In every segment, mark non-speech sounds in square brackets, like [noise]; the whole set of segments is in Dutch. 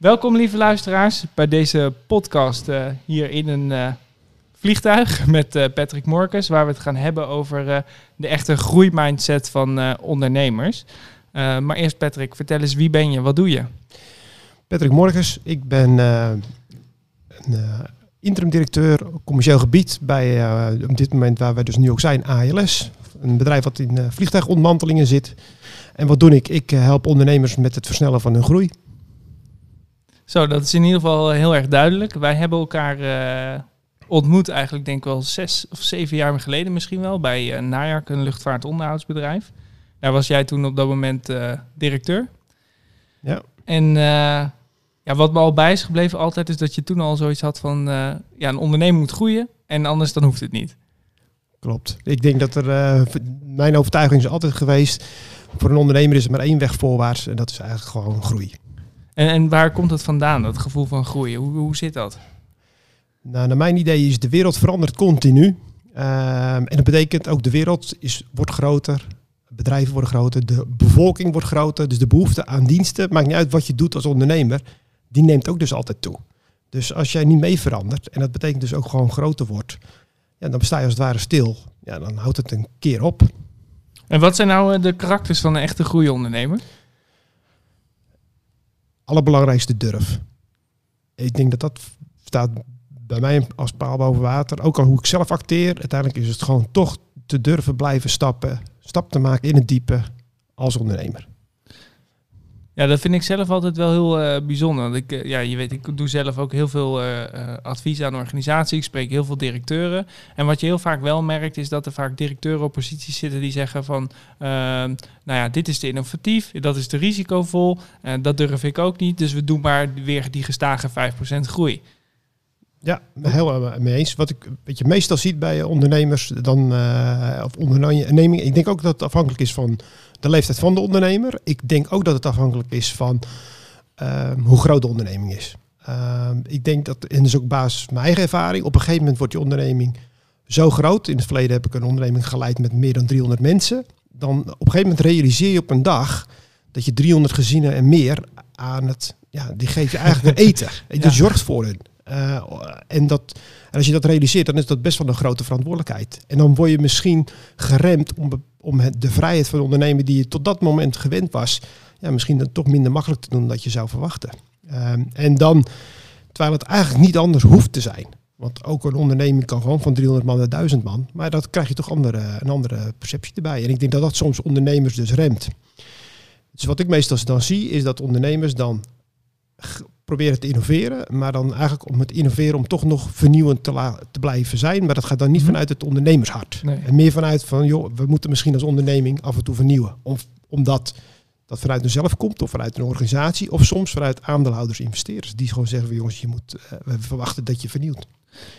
Welkom lieve luisteraars bij deze podcast uh, hier in een uh, vliegtuig [laughs] met uh, Patrick Morkes, waar we het gaan hebben over de echte groeimindset van ondernemers. maar eerst Patrick, vertel eens wie ben je, wat doe je? Patrick Morkes, ik ben een interim directeur commercieel gebied bij op dit moment waar wij dus nu ook zijn, ALS. Een bedrijf wat in vliegtuigontmantelingen zit. En wat doe ik? Ik help ondernemers met het versnellen van hun groei. Zo, dat is in ieder geval heel erg duidelijk. Wij hebben elkaar uh, ontmoet eigenlijk denk ik wel zes of zeven jaar geleden misschien wel bij uh, een luchtvaartonderhoudsbedrijf. Daar was jij toen op dat moment uh, directeur. Ja. En ja, wat me al bij is gebleven altijd is dat je toen al zoiets had van ja, een onderneming moet groeien en anders dan hoeft het niet. Klopt. Ik denk dat er, mijn overtuiging is altijd geweest, voor een ondernemer is er maar één weg voorwaarts en dat is eigenlijk gewoon groei. En, en waar komt het vandaan, dat gevoel van groeien? Hoe, hoe zit dat? Nou, naar mijn idee is de wereld verandert continu. Ehm, en dat betekent ook de wereld is, wordt groter, bedrijven worden groter, de bevolking wordt groter. Dus de behoefte aan diensten, maakt niet uit wat je doet als ondernemer, die neemt ook dus altijd toe. Dus als jij niet mee verandert, en dat betekent dus ook gewoon groter wordt, ja, dan sta je als het ware stil. Ja, dan houdt het een keer op. En wat zijn nou eh, de karakters van een echte groeiondernemer? Allerbelangrijkste durf. Ik denk dat dat staat bij mij als paal boven water. Ook al hoe ik zelf acteer, uiteindelijk is het gewoon toch te durven blijven stappen, stap te maken in het diepe als ondernemer. Ja, dat vind ik zelf altijd wel heel uh, bijzonder. Want ik, uh, ja, je weet, ik doe zelf ook heel veel uh, advies aan organisaties. Ik spreek heel veel directeuren. En wat je heel vaak wel merkt, is dat er vaak directeuren op posities zitten die zeggen van, nou ja, dit is te innovatief, dat is te risicovol, dat durf ik ook niet. Dus we doen maar weer die gestage 5% groei. Ja, heel mee eens. Wat ik wat je meestal ziet bij ondernemers, dan, of ondernemingen, ik denk ook dat het afhankelijk is van de leeftijd van de ondernemer. Ik denk ook dat het afhankelijk is van ehm, hoe groot de onderneming is. Ehm, ik denk dat, en dat is ook basis mijn eigen ervaring, op een gegeven moment wordt je onderneming zo groot. In het verleden heb ik een onderneming geleid met meer dan 300 mensen. Dan op een gegeven moment realiseer je op een dag dat je 300 gezinnen en meer aan het, ja, die geef je eigenlijk [laughs] een eten. Je zorgt voor hen. Uh, en, dat, en als je dat realiseert, dan is dat best wel een grote verantwoordelijkheid. En dan word je misschien geremd om om de vrijheid van ondernemen die je tot dat moment gewend was, ja, misschien dan toch minder makkelijk te doen dan je zou verwachten. Um, en dan, terwijl het eigenlijk niet anders hoeft te zijn. Want ook een onderneming kan gewoon van 300 man naar 1000 man. Maar dat krijg je toch andere, een andere perceptie erbij. En ik denk dat dat soms ondernemers dus remt. Dus wat ik meestal dan zie, is dat ondernemers dan proberen te innoveren, maar dan eigenlijk om het innoveren om toch nog vernieuwend te, te blijven zijn. Maar dat gaat dan niet mhm. vanuit het ondernemershart. En meer vanuit van, joh, we moeten misschien als onderneming af en toe vernieuwen. Of, omdat dat vanuit zelf komt, of vanuit een organisatie, of soms vanuit aandeelhouders, investeerders, die gewoon zeggen, jongens, je moet, uh, we verwachten dat je vernieuwt.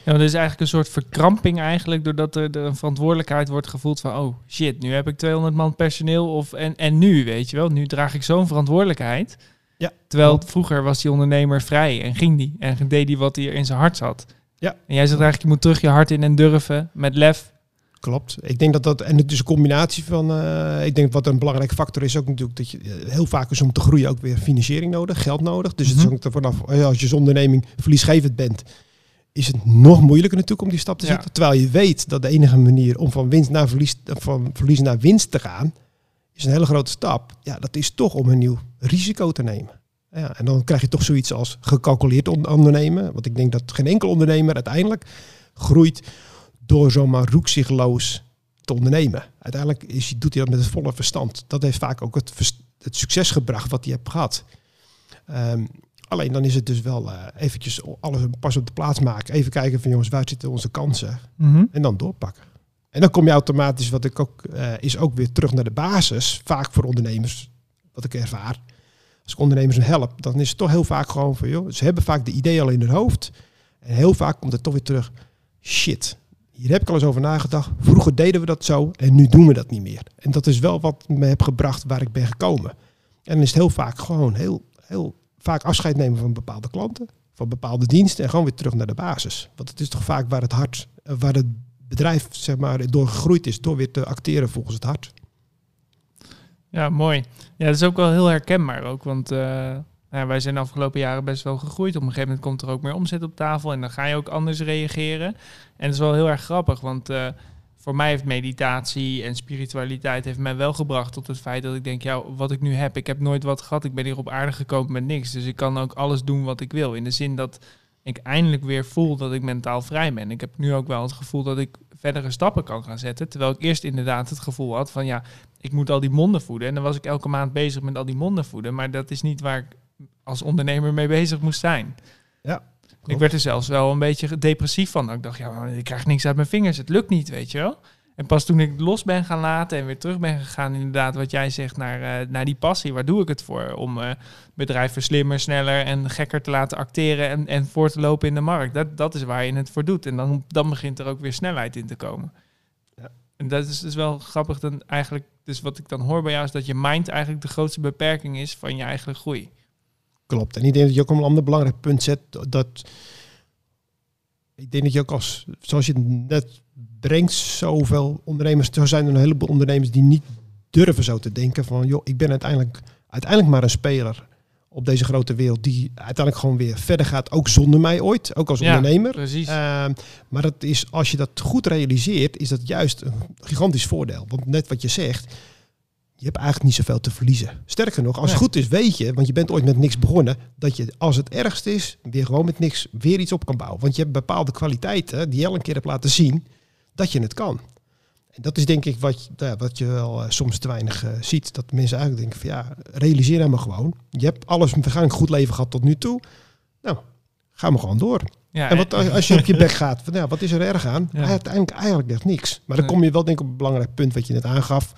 Ja, er is eigenlijk een soort verkramping eigenlijk, doordat er, een verantwoordelijkheid wordt gevoeld van, oh shit, nu heb ik 200 man personeel, of en, en nu, weet je wel, nu draag ik zo'n verantwoordelijkheid. Ja. Terwijl vroeger was die ondernemer vrij en ging die en deed hij wat hij in zijn hart zat. Ja. En jij zegt eigenlijk, je moet terug je hart in en durven met lef. Klopt. Ik denk dat dat, en het is een combinatie van, uh, ik denk wat een belangrijke factor is ook natuurlijk dat je eh, heel vaak is om te groeien ook weer financiering nodig, geld nodig. Dus het is mhm. ook er vanaf, eh, als je als onderneming verliesgevend bent, is het nog moeilijker natuurlijk om die stap te zetten. Terwijl je weet dat de enige manier om van winst naar verlies, van verlies naar winst te gaan, is een hele grote stap. Ja, dat is toch om een nieuw risico te nemen. Ja, en dan krijg je toch zoiets als gecalculeerd ondernemen. Want ik denk dat geen enkel ondernemer uiteindelijk groeit door zomaar roekzichtloos te ondernemen. Uiteindelijk is, doet hij dat met het volle verstand. Dat heeft vaak ook het, het succes gebracht wat hij heeft gehad. Um, alleen dan is het dus wel uh, eventjes alles pas op de plaats maken. Even kijken van jongens, waar zitten onze kansen? Mm En dan doorpakken. En dan kom je automatisch, wat ik ook, uh, is ook weer terug naar de basis. Vaak voor ondernemers, wat ik ervaar. Als ik ondernemers help, dan is het toch heel vaak gewoon van, joh, ze hebben vaak de idee al in hun hoofd. En heel vaak komt het toch weer terug, shit, hier heb ik al eens over nagedacht. Vroeger deden we dat zo en nu doen we dat niet meer. En dat is wel wat me heb gebracht waar ik ben gekomen. En dan is het heel vaak gewoon heel, heel vaak afscheid nemen van bepaalde klanten, van bepaalde diensten en gewoon weer terug naar de basis. Want het is toch vaak waar het hart, waar het bedrijf zeg maar, door gegroeid is, door weer te acteren volgens het hart. Ja, mooi. Ja, dat is ook wel heel herkenbaar ook. Want uh, Nou, wij zijn de afgelopen jaren best wel gegroeid. Op een gegeven moment komt er ook meer omzet op tafel en dan ga je ook anders reageren. En dat is wel heel erg grappig, want eh, voor mij heeft meditatie en spiritualiteit heeft mij wel gebracht tot het feit dat ik denk, ja, wat ik nu heb, ik heb nooit wat gehad. Ik ben hier op aarde gekomen met niks. Dus ik kan ook alles doen wat ik wil. In de zin dat ik eindelijk weer voel dat ik mentaal vrij ben. Ik heb nu ook wel het gevoel dat ik verdere stappen kan gaan zetten. Terwijl ik eerst inderdaad het gevoel had van ja, ik moet al die monden voeden. En dan was ik elke maand bezig met al die monden voeden. Maar dat is niet waar ik als ondernemer mee bezig moest zijn. Ja. Ik werd er zelfs wel een beetje depressief van. Ik dacht, ja, ik krijg niks uit mijn vingers. Het lukt niet, weet je wel. En pas toen ik los ben gaan laten en weer terug ben gegaan, inderdaad, wat jij zegt, naar, uh, naar die passie. Waar doe ik het voor? Om uh, bedrijven slimmer, sneller en gekker te laten acteren en, en voor te lopen in de markt. Dat, dat is waar je het voor doet. En dan, dan begint er ook weer snelheid in te komen. Ja. En dat is dus wel grappig. Dan eigenlijk, dus wat ik dan hoor bij jou is dat je mind eigenlijk de grootste beperking is van je eigen groei. Klopt. En ik denk dat je ook een ander belangrijk punt zet. Dat ik denk dat je ook als, zoals je het net brengt, zoveel ondernemers. Er zijn er een heleboel ondernemers die niet durven zo te denken van, joh, ik ben uiteindelijk, uiteindelijk maar een speler op deze grote wereld die uiteindelijk gewoon weer verder gaat, ook zonder mij ooit, ook als ja, ondernemer. Precies. Uh, maar dat is, als je dat goed realiseert, is dat juist een gigantisch voordeel. Want net wat je zegt, je hebt eigenlijk niet zoveel te verliezen. Sterker nog, als het goed is, weet je, want je bent ooit met niks begonnen, dat je als het ergst is, weer gewoon met niks weer iets op kan bouwen. Want je hebt bepaalde kwaliteiten die je al een keer hebt laten zien dat je het kan. En dat is denk ik wat, ja, wat je wel uh, soms te weinig uh, ziet. Dat mensen eigenlijk denken van ja, realiseer nou maar gewoon. Je hebt alles een goed leven gehad tot nu toe. Nou, ga maar gewoon door. Ja, en wat als je op je bek [laughs] gaat, van, ja, wat is er erg aan? Ja. Uiteindelijk eigenlijk echt niks. Maar dan kom je wel denk ik op een belangrijk punt wat je net aangaf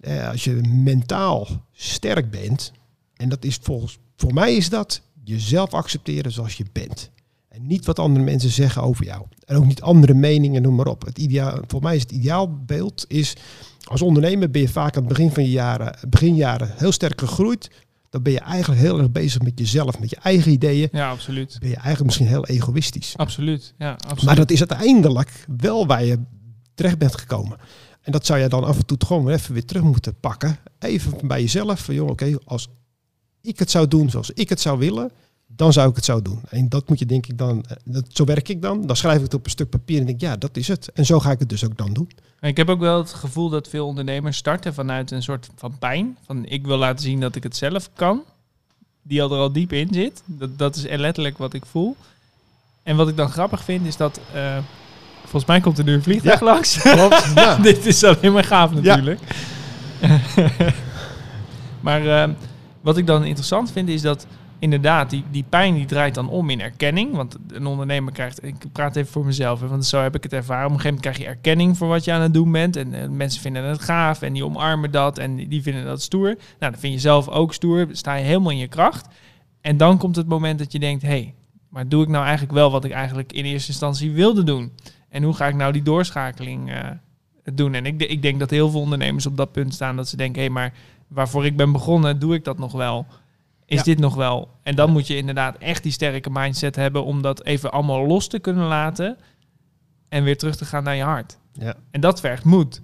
eh, als je mentaal sterk bent, en dat is volgens voor mij is dat jezelf accepteren zoals je bent. En niet wat andere mensen zeggen over jou. En ook niet andere meningen, noem maar op. Het ideaal, voor mij is het ideaalbeeld is, als ondernemer ben je vaak aan het begin van je jaren, beginjaren heel sterk gegroeid. Dan ben je eigenlijk heel erg bezig met jezelf, met je eigen ideeën. Ja, absoluut. Ben je eigenlijk misschien heel egoïstisch. Absoluut, ja, absoluut. Maar dat is uiteindelijk wel waar je terecht bent gekomen. En dat zou je dan af en toe gewoon even weer terug moeten pakken. Even bij jezelf. Van, joh, oké, als ik het zou doen zoals ik het zou willen, dan zou ik het zo doen. En dat moet je denk ik dan, eh, dat, zo werk ik dan. Dan schrijf ik het op een stuk papier en denk, ja, dat is het. En zo ga ik het dus ook dan doen. Ik heb ook wel het gevoel dat veel ondernemers starten vanuit een soort van pijn. Van ik wil laten zien dat ik het zelf kan. Die al er al diep in zit. Dat, dat is letterlijk wat ik voel. En wat ik dan grappig vind is dat... Uh, Volgens mij komt er nu een vliegtuig langs. Klopt, [laughs] ja. Dit is alleen maar gaaf natuurlijk. [laughs] maar uh, wat ik dan interessant vind is dat inderdaad, die, die pijn die draait dan om in erkenning. Want een ondernemer krijgt, ik praat even voor mezelf, want zo heb ik het ervaren. Op een gegeven moment krijg je erkenning voor wat je aan het doen bent. En, en mensen vinden het gaaf en die omarmen dat en die vinden dat stoer. Nou, dan vind je zelf ook stoer, sta je helemaal in je kracht. En dan komt het moment dat je denkt, hé, hey, maar doe ik nou eigenlijk wel wat ik eigenlijk in eerste instantie wilde doen? En hoe ga ik nou die doorschakeling uh, doen? En ik, ik denk dat heel veel ondernemers op dat punt staan dat ze denken, hé, hey, maar waarvoor ik ben begonnen, doe ik dat nog wel? Is dit nog wel? En dan moet je inderdaad echt die sterke mindset hebben om dat even allemaal los te kunnen laten en weer terug te gaan naar je hart. Ja. En dat vergt moed.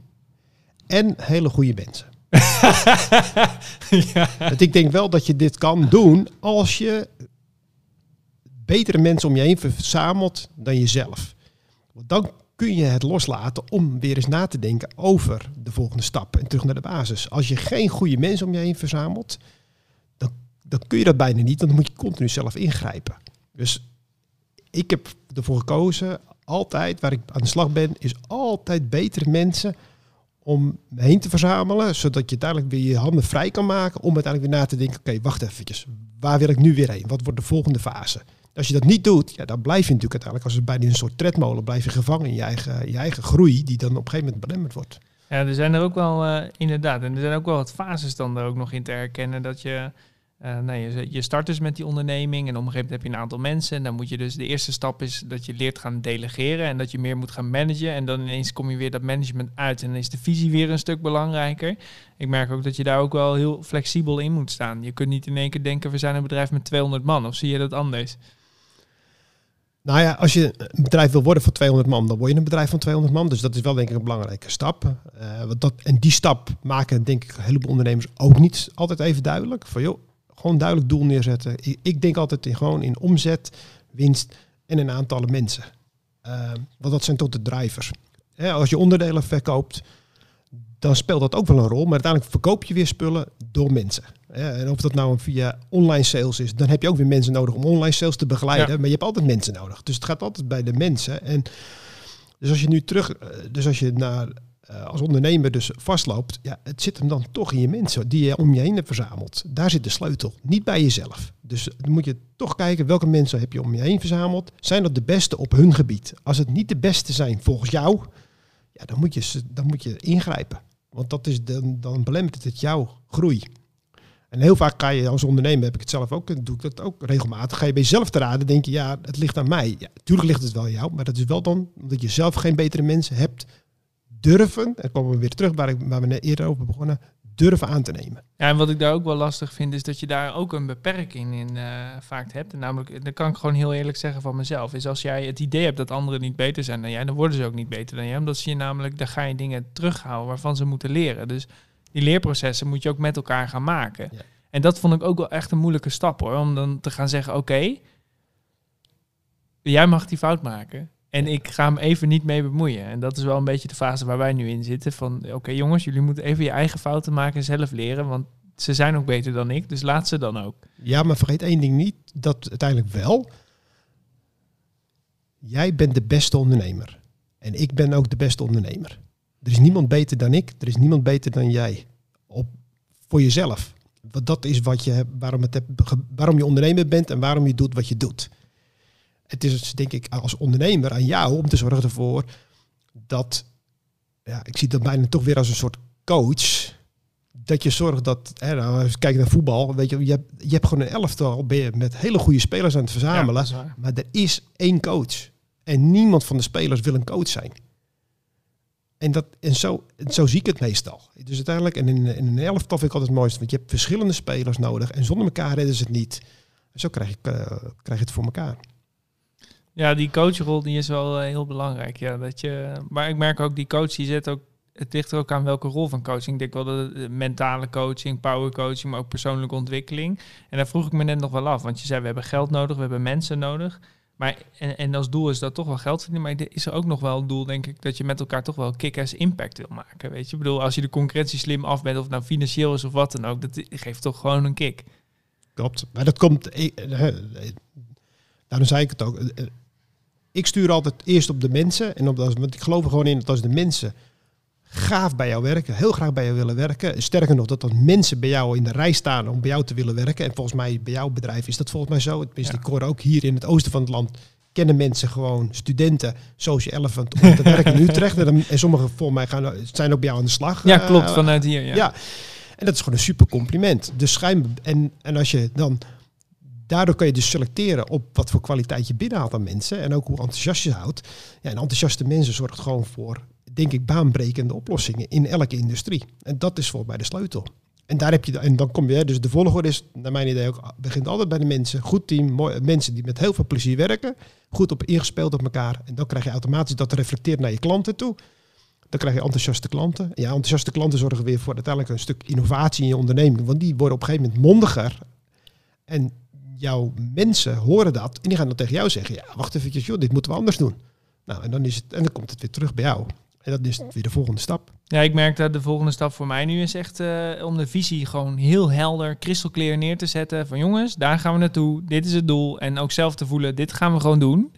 En hele goede mensen. [laughs] ja. Want ik denk wel dat je dit kan doen als je betere mensen om je heen verzamelt dan jezelf. Want dan kun je het loslaten om weer eens na te denken over de volgende stap en terug naar de basis. Als je geen goede mensen om je heen verzamelt, dan, kun je dat bijna niet, dan moet je continu zelf ingrijpen. Dus ik heb ervoor gekozen, altijd waar ik aan de slag ben, is altijd betere mensen om me heen te verzamelen, zodat je uiteindelijk weer je handen vrij kan maken om uiteindelijk weer na te denken, oké, wacht eventjes, waar wil ik nu weer heen? Wat wordt de volgende fase? Als je dat niet doet, ja, dan blijf je natuurlijk uiteindelijk als het bij een soort tredmolen blijf je gevangen in je eigen, je eigen groei, die dan op een gegeven moment belemmerd wordt. Ja, er zijn er ook wel, uh, inderdaad, en er zijn ook wel wat fases dan er ook nog in te herkennen dat je, uh, nou, je, je start dus met die onderneming en op een gegeven moment heb je een aantal mensen en dan moet je dus, de eerste stap is dat je leert gaan delegeren en dat je meer moet gaan managen en dan ineens kom je weer dat management uit en dan is de visie weer een stuk belangrijker. Ik merk ook dat je daar ook wel heel flexibel in moet staan. Je kunt niet in één keer denken, we zijn een bedrijf met 200 man, of zie je dat anders? Nou ja, als je een bedrijf wil worden van 200 man, dan word je een bedrijf van 200 man. Dus dat is wel denk ik een belangrijke stap. Uh, dat, en die stap maken denk ik een heleboel ondernemers ook niet altijd even duidelijk. Van joh, Gewoon duidelijk doel neerzetten. Ik, ik denk altijd in, gewoon in omzet, winst en een aantallen mensen. Uh, want dat zijn tot de drivers. Hè, als je onderdelen verkoopt, dan speelt dat ook wel een rol. Maar uiteindelijk verkoop je weer spullen door mensen. En of dat nou via online sales is, dan heb je ook weer mensen nodig om online sales te begeleiden. Maar je hebt altijd mensen nodig. Dus het gaat altijd bij de mensen. En dus als je nu terug, eh, dus als je naar eh, als ondernemer dus vastloopt, ja, het zit hem dan toch in je mensen die je om je heen hebt verzameld. Daar zit de sleutel, niet bij jezelf. Dus dan moet je toch kijken welke mensen heb je om je heen verzameld. Zijn dat de beste op hun gebied? Als het niet de beste zijn volgens jou, ja, dan, moet je, dan moet je ingrijpen. Want dat is dan, dan belemmert het jouw groei. En heel vaak ga je als ondernemer, heb ik het zelf ook, doe ik dat ook regelmatig. Ga je bij jezelf te raden, denk je, ja, het ligt aan mij. Ja, natuurlijk ligt het wel jou, maar dat is wel dan omdat je zelf geen betere mensen hebt durven, en komen we weer terug waar, ik, waar we net eerder over begonnen, durven aan te nemen. Ja, en wat ik daar ook wel lastig vind, is dat je daar ook een beperking in uh, vaak hebt. En namelijk, dat kan ik gewoon heel eerlijk zeggen van mezelf, is als jij het idee hebt dat anderen niet beter zijn dan jij, dan worden ze ook niet beter dan jij. Omdat ze je namelijk, daar ga je dingen terughouden waarvan ze moeten leren. Dus die leerprocessen moet je ook met elkaar gaan maken. Ja. En dat vond ik ook wel echt een moeilijke stap hoor, om dan te gaan zeggen, oké, jij mag die fout maken. En ik ga hem even niet mee bemoeien. En dat is wel een beetje de fase waar wij nu in zitten. Van oké jongens, jullie moeten even je eigen fouten maken en zelf leren. Want ze zijn ook beter dan ik, dus laat ze dan ook. Ja, maar vergeet één ding niet, dat uiteindelijk wel. Jij bent de beste ondernemer. En ik ben ook de beste ondernemer. Er is niemand beter dan ik, er is niemand beter dan jij. Op, voor jezelf. Want dat is wat je, waarom, het, waarom je ondernemer bent en waarom je doet wat je doet het is denk ik als ondernemer aan jou om te zorgen ervoor dat, ja, ik zie dat bijna toch weer als een soort coach, dat je zorgt dat, hè, nou, als je kijkt naar voetbal, weet je, je hebt, je hebt gewoon een elftal ben je met hele goede spelers aan het verzamelen, maar er is één coach. En niemand van de spelers wil een coach zijn. En, dat, en zo, zo zie ik het meestal. Dus uiteindelijk, en in, in een elftal vind ik altijd het mooiste, want je hebt verschillende spelers nodig en zonder elkaar redden ze het niet. En zo krijg, ik, uh, krijg je het voor elkaar. Ja, die coachrol die is wel eh, heel belangrijk. Ja, dat je, maar ik merk ook, die coach die zet ook, het ligt er ook aan welke rol van coaching. Ik denk wel de mentale coaching, power coaching, maar ook persoonlijke ontwikkeling. En daar vroeg ik me net nog wel af, want je zei we hebben geld nodig, we hebben mensen nodig. Maar, en, en als doel is dat toch wel geld verdienen. Maar is er ook nog wel een doel, denk ik, dat je met elkaar toch wel kick-ass impact wil maken. Weet je, ik bedoel, als je de concurrentie slim af bent, of nou financieel is of wat dan ook, dat geeft toch gewoon een kick. Klopt. Maar dat komt. Eh, eh, daarom zei ik het ook ik stuur altijd eerst op de mensen. En op dat, want ik geloof er gewoon in dat als de mensen gaaf bij jou werken, heel graag bij jou willen werken. Sterker nog, dat dan mensen bij jou in de rij staan om bij jou te willen werken. En volgens mij bij jouw bedrijf is dat volgens mij zo. Tenminste, ja. ik hoor ook hier in het oosten van het land kennen mensen gewoon studenten, social elephant, om te werken in [laughs] Utrecht. En, en sommigen volgens mij gaan, zijn ook bij jou aan de slag. Ja, klopt, uh, vanuit hier. Ja. ja. En dat is gewoon een super compliment. Dus schijn, en, en als je dan daardoor kan je dus selecteren op wat voor kwaliteit je binnenhaalt aan mensen en ook hoe enthousiast je houdt. Ja, en enthousiaste mensen zorgt gewoon voor, denk ik, baanbrekende oplossingen in elke industrie. En dat is volgens mij de sleutel. En daar heb je, en dan kom je, dus de volgorde is, naar mijn idee ook, begint altijd bij de mensen. Goed team, mooi, mensen die met heel veel plezier werken, goed op ingespeeld op elkaar. En dan krijg je automatisch dat reflecteert naar je klanten toe. Dan krijg je enthousiaste klanten. Ja, enthousiaste klanten zorgen weer voor uiteindelijk een stuk innovatie in je onderneming. Want die worden op een gegeven moment mondiger. En jouw mensen horen dat en die gaan dan tegen jou zeggen, ja, wacht even, joh, dit moeten we anders doen. Nou, en dan, is het, en dan komt het weer terug bij jou. En dat is weer de volgende stap. Ja, ik merk dat de volgende stap voor mij nu is echt uh, om de visie gewoon heel helder, kristalclear neer te zetten. Van jongens, daar gaan we naartoe. Dit is het doel. En ook zelf te voelen, dit gaan we gewoon doen.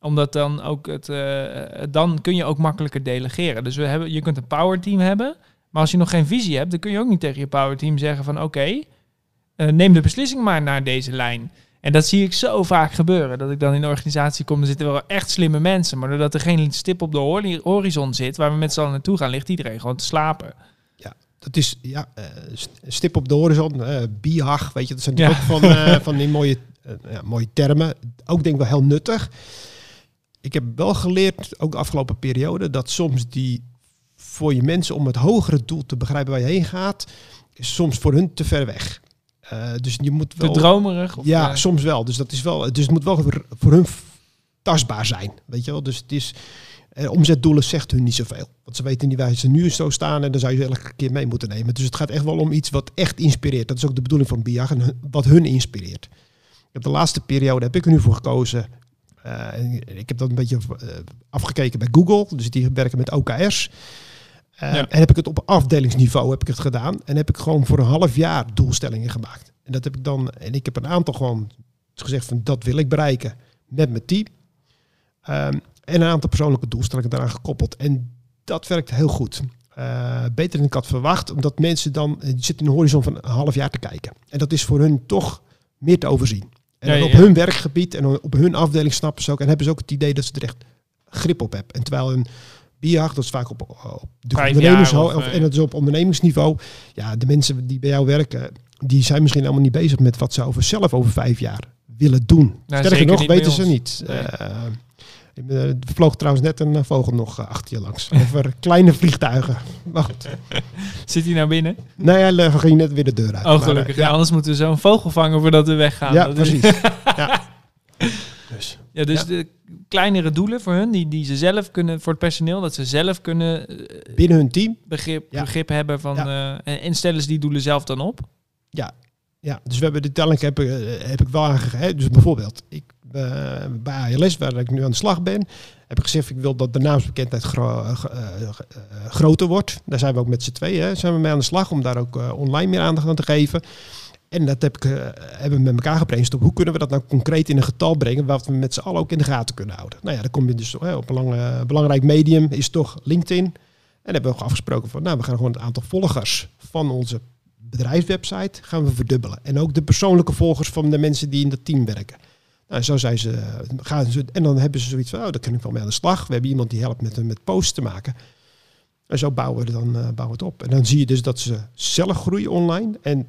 Omdat dan ook het, uh, dan kun je ook makkelijker delegeren. Dus we hebben, je kunt een power team hebben. Maar als je nog geen visie hebt, dan kun je ook niet tegen je power team zeggen van oké, uh, neem de beslissing maar naar deze lijn. En dat zie ik zo vaak gebeuren. Dat ik dan in de organisatie kom, er zitten wel echt slimme mensen. Maar doordat er geen stip op de horizon zit waar we met z'n allen naartoe gaan, ligt iedereen gewoon te slapen. Ja, dat is ja, uh, stip op de horizon, uh, bihag, weet je, dat zijn ja. ook van, uh, [laughs] van die mooie, ja, mooie termen. Ook denk ik wel heel nuttig. Ik heb wel geleerd, ook de afgelopen periode, dat soms die voor je mensen om het hogere doel te begrijpen waar je heen gaat, is soms voor hun te ver weg. Uh, dus je moet wel... Te dromerig? Of ja, uh... soms wel. Dus dat is wel... Dus het moet wel voor, hun tastbaar zijn. Weet je wel? Dus het is... En omzetdoelen zegt hun niet zoveel. Want ze weten niet waar ze nu zo staan en dan zou je elke keer mee moeten nemen. Dus het gaat echt wel om iets wat echt inspireert. Dat is ook de bedoeling van BIAG en wat hun inspireert. Ik heb de laatste periode heb ik er nu voor gekozen. Uh, ik heb dat een beetje afgekeken bij Google. Dus die werken met OKR's. Uh, ja. En heb ik het op afdelingsniveau heb ik het gedaan. En heb ik gewoon voor een half jaar doelstellingen gemaakt. En dat heb ik dan. En ik heb een aantal gewoon gezegd van dat wil ik bereiken met mijn team. Um, en een aantal persoonlijke doelstellingen daaraan gekoppeld. En dat werkt heel goed. Uh, beter dan ik had verwacht, omdat mensen dan je zitten in een horizon van een half jaar te kijken. En dat is voor hun toch meer te overzien. En ja, ja, op hun werkgebied en op hun afdeling snappen ze ook en hebben ze ook het idee dat ze er echt grip op hebben. En terwijl een BIAG, dat is vaak op, op de ondernemers of, en dat is op ondernemingsniveau. Ja, de mensen die bij jou werken, die zijn misschien helemaal niet bezig met wat ze over zelf over vijf jaar willen doen. Nou, Sterker nog, weten ze niet. Nee. Uh, er vloog trouwens net een vogel nog achter je langs. Over [laughs] kleine vliegtuigen. Wacht. [laughs] Zit hij nou binnen? Nee, hij ging net weer de deur uit. Oh, gelukkig. Maar, ja. anders moeten we zo'n vogel vangen voordat we weggaan. Ja, dat precies. [laughs] ja. Dus, ja, dus de kleinere doelen voor hun, die, die ze zelf kunnen, voor het personeel, dat ze zelf kunnen... Binnen hun team. Begrip, begrip hebben van... Uh, en stellen ze die doelen zelf dan op? Ja, ja, dus we hebben de telling heb, heb ik wel aangegeven. Dus bijvoorbeeld, ik uh, bij ALS, waar ik nu aan de slag ben, heb ik gezegd, ik wil dat de naamsbekendheid gro uh, groter wordt. Daar zijn we ook met z'n tweeën, zijn we mee aan de slag om daar ook online meer aandacht aan te geven. En dat heb ik, hebben we met elkaar gebrainstormd. Hoe kunnen we dat nou concreet in een getal brengen, wat we met z'n allen ook in de gaten kunnen houden? Nou ja, dan kom je dus op een lang, belangrijk medium, is toch LinkedIn. En hebben we ook afgesproken van, nou, we gaan gewoon het aantal volgers van onze bedrijfswebsite gaan we verdubbelen. En ook de persoonlijke volgers van de mensen die in dat team werken. Nou, zo zijn ze, gaan ze, en dan hebben ze zoiets van, oh, daar kan ik wel mee aan de slag. We hebben iemand die helpt met, met posts te maken. En zo bouwen we, dan, uh, bouwen we het op. En dan zie je dus dat ze zelf groeien online. En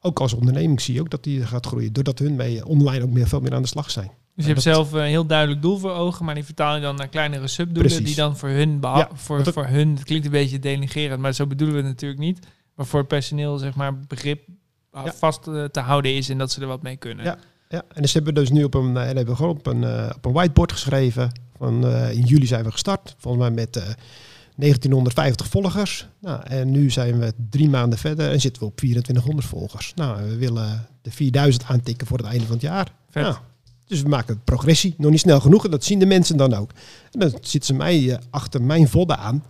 ook als onderneming zie je ook dat die gaat groeien. Doordat hun mee online ook meer, veel meer aan de slag zijn. Dus je hebt zelf een heel duidelijk doel voor ogen, maar die vertaal je dan naar kleinere subdoelen Precies. die dan voor hun, ja, voor, voor hun, het klinkt een beetje denigerend, maar zo bedoelen we het natuurlijk niet. Maar voor het personeel zeg maar begrip ja. vast eh, te houden is en dat ze er wat mee kunnen. Ja, ja. en dus hebben we dus nu op een, en hebben we gewoon op een, op een whiteboard geschreven. Van, uh, in juli zijn we gestart, volgens mij met 1950 volgers. Nou, en nu zijn we drie maanden verder en zitten we op 2400 volgers. Nou, we willen de 4000 aantikken voor het einde van het jaar. Nou, dus we maken progressie. Nog niet snel genoeg en dat zien de mensen dan ook. En dan zitten ze mij achter mijn vodden aan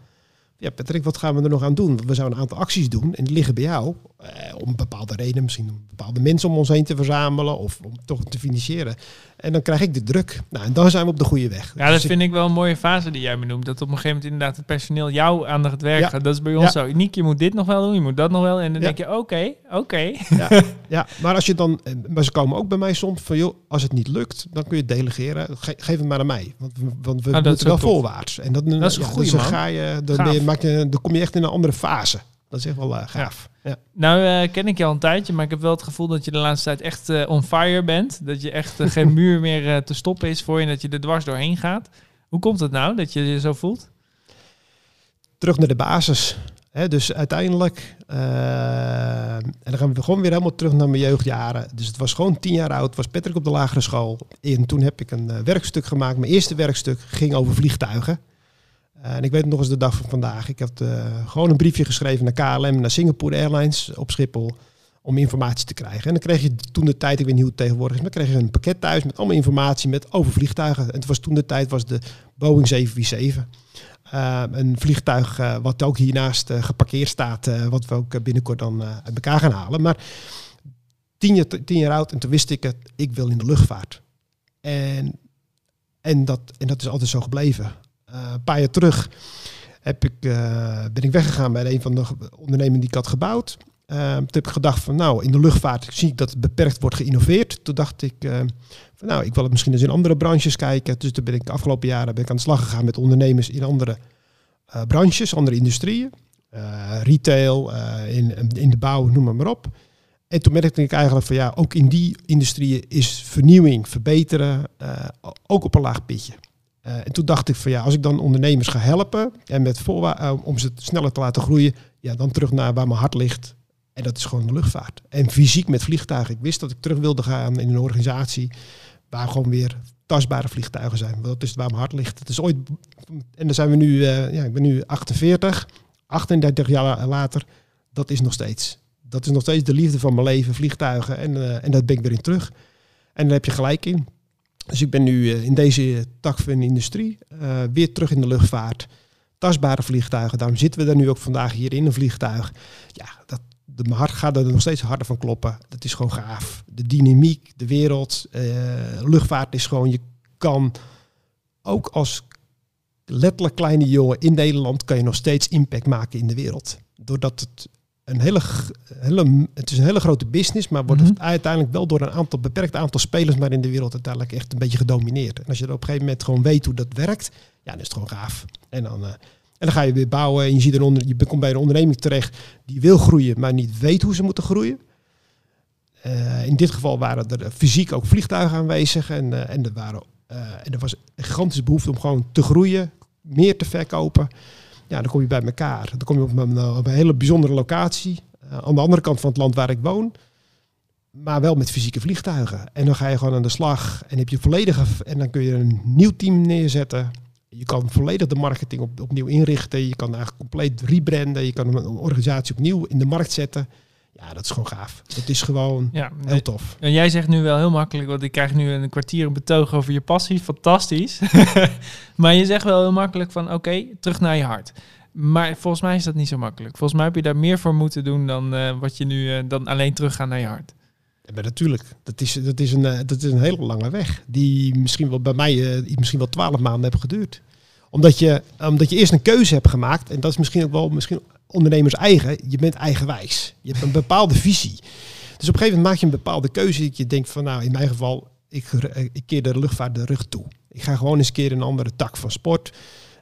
ja, Patrick, wat gaan we er nog aan doen? We zouden een aantal acties doen en die liggen bij jou. Eh, om bepaalde redenen, misschien om bepaalde mensen om ons heen te verzamelen of om toch te financieren. En dan krijg ik de druk. Nou, en dan zijn we op de goede weg. Ja, dat dus vind ik... wel een mooie fase die jij benoemt. Dat op een gegeven moment inderdaad het personeel jou aan het werk gaat. Dat is bij ons zo. Uniek, je moet dit nog wel doen, je moet dat nog wel. En dan denk je, oké, oké. Ja. ja, maar als je dan... Eh, maar ze komen ook bij mij soms van, joh, als het niet lukt, dan kun je het delegeren. geef het maar aan mij. Want, want we ah, moeten wel voorwaarts. En dat, dat is een goede dus dan ga je, dan, maak je, dan kom je echt in een andere fase. Dat is echt wel uh, gaaf. Ja. Nou uh, ken ik je al een tijdje, maar ik heb wel het gevoel dat je de laatste tijd echt uh, on fire bent. Dat je echt geen [laughs] muur meer te stoppen is voor je en dat je er dwars doorheen gaat. Hoe komt het nou dat je je zo voelt? Terug naar de basis. Hè, dus uiteindelijk, en dan gaan we gewoon weer helemaal terug naar mijn jeugdjaren. Dus het was gewoon tien jaar oud, was Patrick op de lagere school. En toen heb ik een werkstuk gemaakt. Mijn eerste werkstuk ging over vliegtuigen. Uh, en ik weet nog eens de dag van vandaag. Ik heb uh, gewoon een briefje geschreven naar KLM, naar Singapore Airlines op Schiphol. Om informatie te krijgen. En dan kreeg je toen de tijd, ik weet niet hoe het tegenwoordig is, maar kreeg je een pakket thuis met allemaal informatie met over vliegtuigen. En het was toen de tijd was de Boeing 747. Uh, een vliegtuig wat ook hiernaast geparkeerd staat, wat we ook binnenkort dan uit elkaar gaan halen. Maar tien jaar, tien jaar oud en toen wist ik het, ik wil in de luchtvaart. En, en, dat, en dat is altijd zo gebleven. Eh, een paar jaar terug heb ik, eh, ben ik weggegaan bij een van de ondernemingen die ik had gebouwd. Uh, toen heb ik gedacht van nou, in de luchtvaart zie ik dat beperkt wordt geïnnoveerd. Toen dacht ik van nou, ik wil het misschien eens in andere branches kijken. Dus toen ben ik de afgelopen jaren ben ik aan de slag gegaan met ondernemers in andere branches, andere industrieën. retail, in, in de bouw, noem maar, maar op. En toen merkte ik eigenlijk van ja, ook in die industrieën is vernieuwing, verbeteren, ook op een laag pitje. Uh, en toen dacht ik van ja, als ik dan ondernemers ga helpen en met uh, om ze sneller te laten groeien, ja, dan terug naar waar mijn hart ligt. En dat is gewoon de luchtvaart. En fysiek met vliegtuigen. Ik wist dat ik terug wilde gaan in een organisatie waar gewoon weer tastbare vliegtuigen zijn. Dat is waar mijn hart ligt. Het is ooit, en dan zijn we nu, uh, ja, ik ben nu 48, 38 jaar later. Dat is nog steeds. Dat is nog steeds de liefde van mijn leven, vliegtuigen. En, en dat ben ik weer in terug. En daar heb je gelijk in. Dus ik ben nu uh, in deze tak van de industrie weer terug in de luchtvaart. Tastbare vliegtuigen. Daarom zitten we daar nu ook vandaag hier in een vliegtuig. Ja, dat, de, mijn hart gaat er nog steeds harder van kloppen. Dat is gewoon gaaf. De dynamiek, de wereld, luchtvaart is gewoon, je kan ook als letterlijk kleine jongen in Nederland kan je nog steeds impact maken in de wereld. Doordat het een hele, hele, het is een hele grote business, maar wordt mhm. uiteindelijk wel door een aantal beperkt aantal spelers maar in de wereld uiteindelijk echt een beetje gedomineerd. En als je er op een gegeven moment gewoon weet hoe dat werkt, ja, dan is het gewoon gaaf. En dan, uh, en dan ga je weer bouwen en je, ziet een onder, je komt bij een onderneming terecht die wil groeien, maar niet weet hoe ze moeten groeien. Uh, in dit geval waren er fysiek ook vliegtuigen aanwezig en, uh, en, er waren, en er was een gigantische behoefte om gewoon te groeien, meer te verkopen. Ja, dan kom je bij elkaar. Dan kom je op een, een hele bijzondere locatie, aan de andere kant van het land waar ik woon, maar wel met fysieke vliegtuigen. En dan ga je gewoon aan de slag en heb je volledige en dan kun je een nieuw team neerzetten je kan volledig de marketing op, opnieuw inrichten. Je kan eigenlijk compleet rebranden. Je kan een organisatie opnieuw in de markt zetten. Ja, dat is gewoon gaaf. Dat is gewoon ja, heel tof. En jij zegt nu wel heel makkelijk, want ik krijg nu een kwartier een betoog over je passie. Fantastisch. [laughs] maar je zegt wel heel makkelijk van oké, terug naar je hart. Maar volgens mij is dat niet zo makkelijk. Volgens mij heb je daar meer voor moeten doen dan uh, wat je nu uh, dan alleen teruggaan naar je hart. Ja, natuurlijk. Dat is, dat, is een, uh, dat is een hele lange weg. Die misschien wel bij mij misschien wel twaalf maanden heeft geduurd omdat je, omdat je eerst een keuze hebt gemaakt. En dat is misschien ook wel misschien ondernemers eigen. Je bent eigenwijs. Je hebt een bepaalde visie. Dus op een gegeven moment maak je een bepaalde keuze. Dat je denkt van nou, in mijn geval, ik, ik keer de luchtvaart de rug toe. Ik ga gewoon eens een keer een andere tak van sport.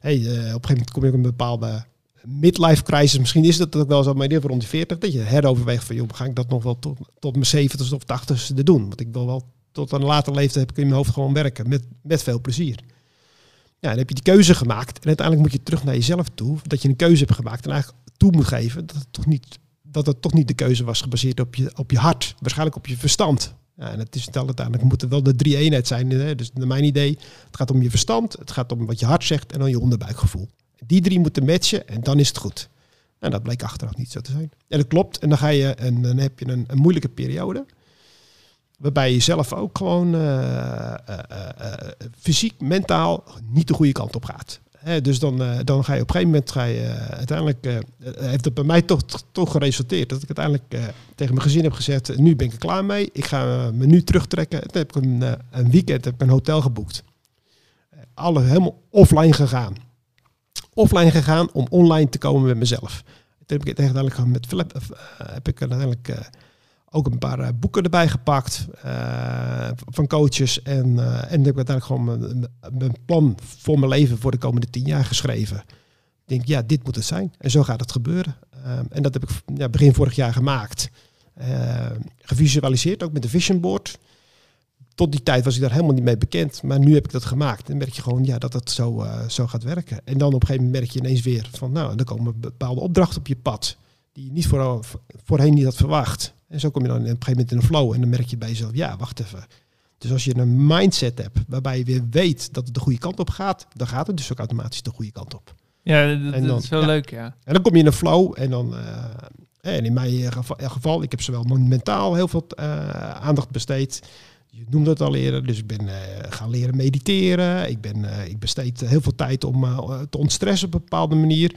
Hey, uh, op een gegeven moment kom je ook een bepaalde midlife crisis. Misschien is dat ook wel zo, maar in rond die 40. Dat je heroverweegt van, joh, ga ik dat nog wel tot, tot mijn 70 of 80 te doen? Want ik wil wel tot een later leeftijd heb ik in mijn hoofd gewoon werken. Met, met veel plezier. Ja, dan heb je die keuze gemaakt. En uiteindelijk moet je terug naar jezelf toe. Dat je een keuze hebt gemaakt en eigenlijk toe moet geven dat het toch niet, dat het toch niet de keuze was gebaseerd op je, op je hart. Waarschijnlijk op je verstand. Ja, en het is wel uiteindelijk moet wel de drie eenheid zijn. Hè? Dus naar mijn idee, het gaat om je verstand, het gaat om wat je hart zegt en dan je onderbuikgevoel. Die drie moeten matchen en dan is het goed. En dat bleek achteraf niet zo te zijn. En dat klopt. En dan ga je en dan heb je een, een moeilijke periode. Waarbij je zelf ook gewoon uh, fysiek, mentaal niet de goede kant op gaat. Dus dan, dan ga je op een gegeven moment ga je uiteindelijk heeft het bij mij toch, toch geresulteerd dat ik uiteindelijk tegen mijn gezin heb gezegd, nu ben ik er klaar mee. Ik ga me nu terugtrekken. Toen heb ik een, een weekend heb ik een hotel geboekt. Alle helemaal offline gegaan. Offline gegaan om online te komen met mezelf. Toen heb ik uiteindelijk met heb ik uiteindelijk ook een paar eh, boeken erbij gepakt uh, van coaches. En, uh, en heb ik uiteindelijk gewoon mijn, plan voor mijn leven voor de komende tien jaar geschreven. Ik denk, ja, dit moet het zijn. En zo gaat het gebeuren. Uh, en dat heb ik ja, begin vorig jaar gemaakt. gevisualiseerd, ook met de vision board. Tot die tijd was ik daar helemaal niet mee bekend. Maar nu heb ik dat gemaakt. En merk je gewoon ja, dat het zo, zo gaat werken. En dan op een gegeven moment merk je ineens weer van... nou, er komen bepaalde opdrachten op je pad... die je niet voor, voorheen niet had verwacht. En zo kom je dan op een gegeven moment in een flow en dan merk je bij jezelf, ja, wacht even. Dus als je een mindset hebt waarbij je weer weet dat het de goede kant op gaat, dan gaat het dus ook automatisch de goede kant op. Ja, dat, en dan, is wel leuk, ja. En dan kom je in een flow en dan, uh, en in mijn geval, ik heb zowel mentaal heel veel uh, aandacht besteed. Je noemde het al eerder, dus ik ben uh, gaan leren mediteren. Ik, ben, ik besteed heel veel tijd om te ontstressen op een bepaalde manier.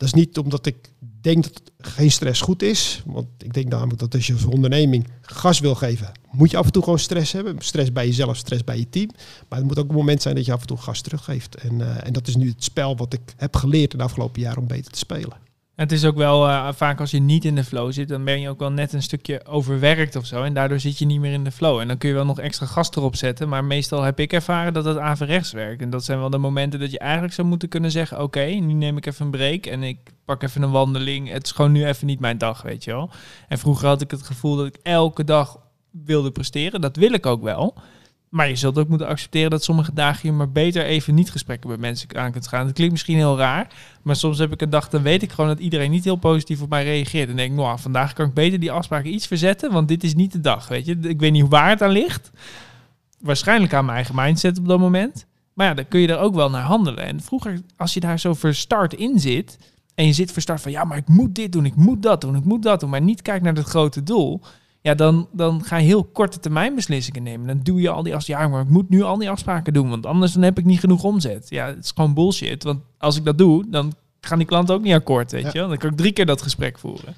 Dat is niet omdat ik denk dat geen stress goed is. Want ik denk namelijk dat als je als onderneming gas wil geven, moet je af en toe gewoon stress hebben. Stress bij jezelf, stress bij je team. Maar het moet ook een moment zijn dat je af en toe gas teruggeeft. En, uh, en dat is nu het spel wat ik heb geleerd in de afgelopen jaren om beter te spelen. Het is ook wel uh, vaak als je niet in de flow zit, dan ben je ook wel net een stukje overwerkt of zo. En daardoor zit je niet meer in de flow. En dan kun je wel nog extra gas erop zetten. Maar meestal heb ik ervaren dat het averechts werkt. En dat zijn wel de momenten dat je eigenlijk zou moeten kunnen zeggen: Oké, nu neem ik even een break en ik pak even een wandeling. Het is gewoon nu even niet mijn dag, weet je wel. En vroeger had ik het gevoel dat ik elke dag wilde presteren. Dat wil ik ook wel. Maar je zult ook moeten accepteren dat sommige dagen je maar beter even niet gesprekken met mensen aan kunt gaan. Het klinkt misschien heel raar, maar soms heb ik een dag, dan weet ik gewoon dat iedereen niet heel positief op mij reageert. En denk, nou, vandaag kan ik beter die afspraken iets verzetten, want dit is niet de dag, weet je. Ik weet niet waar het aan ligt. waarschijnlijk aan mijn eigen mindset op dat moment. Maar ja, dan kun je er ook wel naar handelen. En vroeger, als je daar zo verstart in zit... en je zit verstart van... ja, maar ik moet dit doen, ik moet dat doen, ik moet dat doen... maar niet kijkt naar het grote doel... ja, dan, dan ga je heel korte termijn beslissingen nemen. Dan doe je al die afspraken... ja, maar ik moet nu al die afspraken doen... want anders dan heb ik niet genoeg omzet. Ja, het is gewoon bullshit. Want als ik dat doe, dan gaan die klanten ook niet akkoord, weet Ja. je. Dan kan ik drie keer dat gesprek voeren.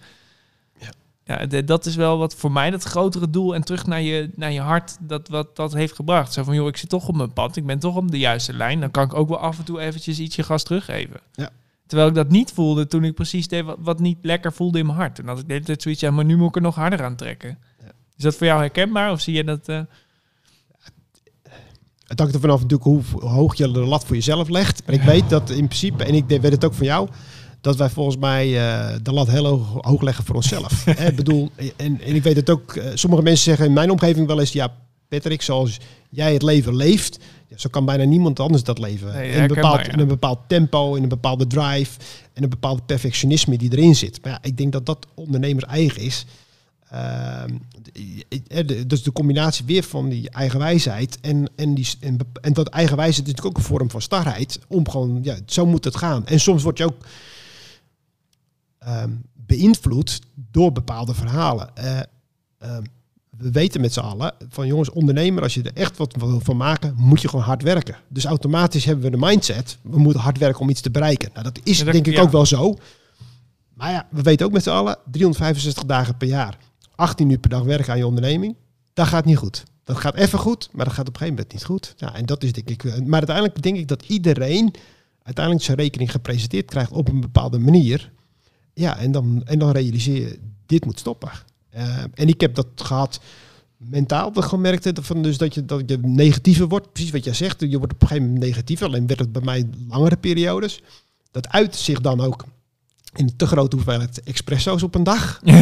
Ja. Ja, dat is wel wat voor mij dat grotere doel en terug naar je, naar je hart dat wat dat heeft gebracht. Zo van, joh, ik zit toch op mijn pad, ik ben toch op de juiste lijn. Dan kan ik ook wel af en toe eventjes ietsje gas teruggeven. Ja. Terwijl ik dat niet voelde toen ik precies deed wat, wat niet lekker voelde in mijn hart. En had ik de hele tijd zoiets, ja, maar nu moet ik er nog harder aan trekken. Ja. Is dat voor jou herkenbaar of zie je dat... eh, Het hangt er vanaf natuurlijk hoe hoe hoog je de lat voor jezelf legt. Maar ik weet dat in principe, en ik weet het ook van jou, dat wij volgens mij eh, de lat heel hoog, hoog leggen voor onszelf. [laughs] Hè, ik bedoel, en, en ik weet het ook, eh, sommige mensen zeggen in mijn omgeving wel eens, ja Patrick, zoals jij het leven leeft, ja, zo kan bijna niemand anders dat leven. Nee, in, een bepaald, ja. in een bepaald tempo, in een bepaalde drive en een bepaald perfectionisme die erin zit. Maar ja, ik denk dat dat ondernemers eigen is. De- dus de combinatie weer van die eigenwijsheid en, en, die, en, en dat eigenwijsheid is natuurlijk ook een vorm van starheid. Om gewoon, ja, zo moet het gaan. En soms word je ook ehm, beïnvloed door bepaalde verhalen. Eh, ehm, we weten met z'n allen van jongens, ondernemer, als je er echt wat wil van maken, moet je gewoon hard werken. Dus automatisch hebben we de mindset, we moeten hard werken om iets te bereiken. Nou, dat is Ja, dat- denk ik ja. ook wel zo. Maar ja, we weten ook met z'n allen, 365 dagen per jaar, 18 uur per dag werken aan je onderneming, dat gaat niet goed. Dat gaat even goed, maar dat gaat op een gegeven moment niet goed. Ja, en dat is denk ik. eh, Maar uiteindelijk denk ik dat iedereen uiteindelijk zijn rekening gepresenteerd krijgt op een bepaalde manier. Ja, en dan, en dan realiseer je, dit moet stoppen. Eh, en ik heb dat gehad mentaal gemerkt van dus dat je dat je negatiever wordt, precies wat jij zegt. Je wordt op een gegeven moment negatief. Alleen werd het bij mij langere periodes. Dat uit zich dan ook in te grote hoeveelheid espresso's op een dag. [laughs] ja,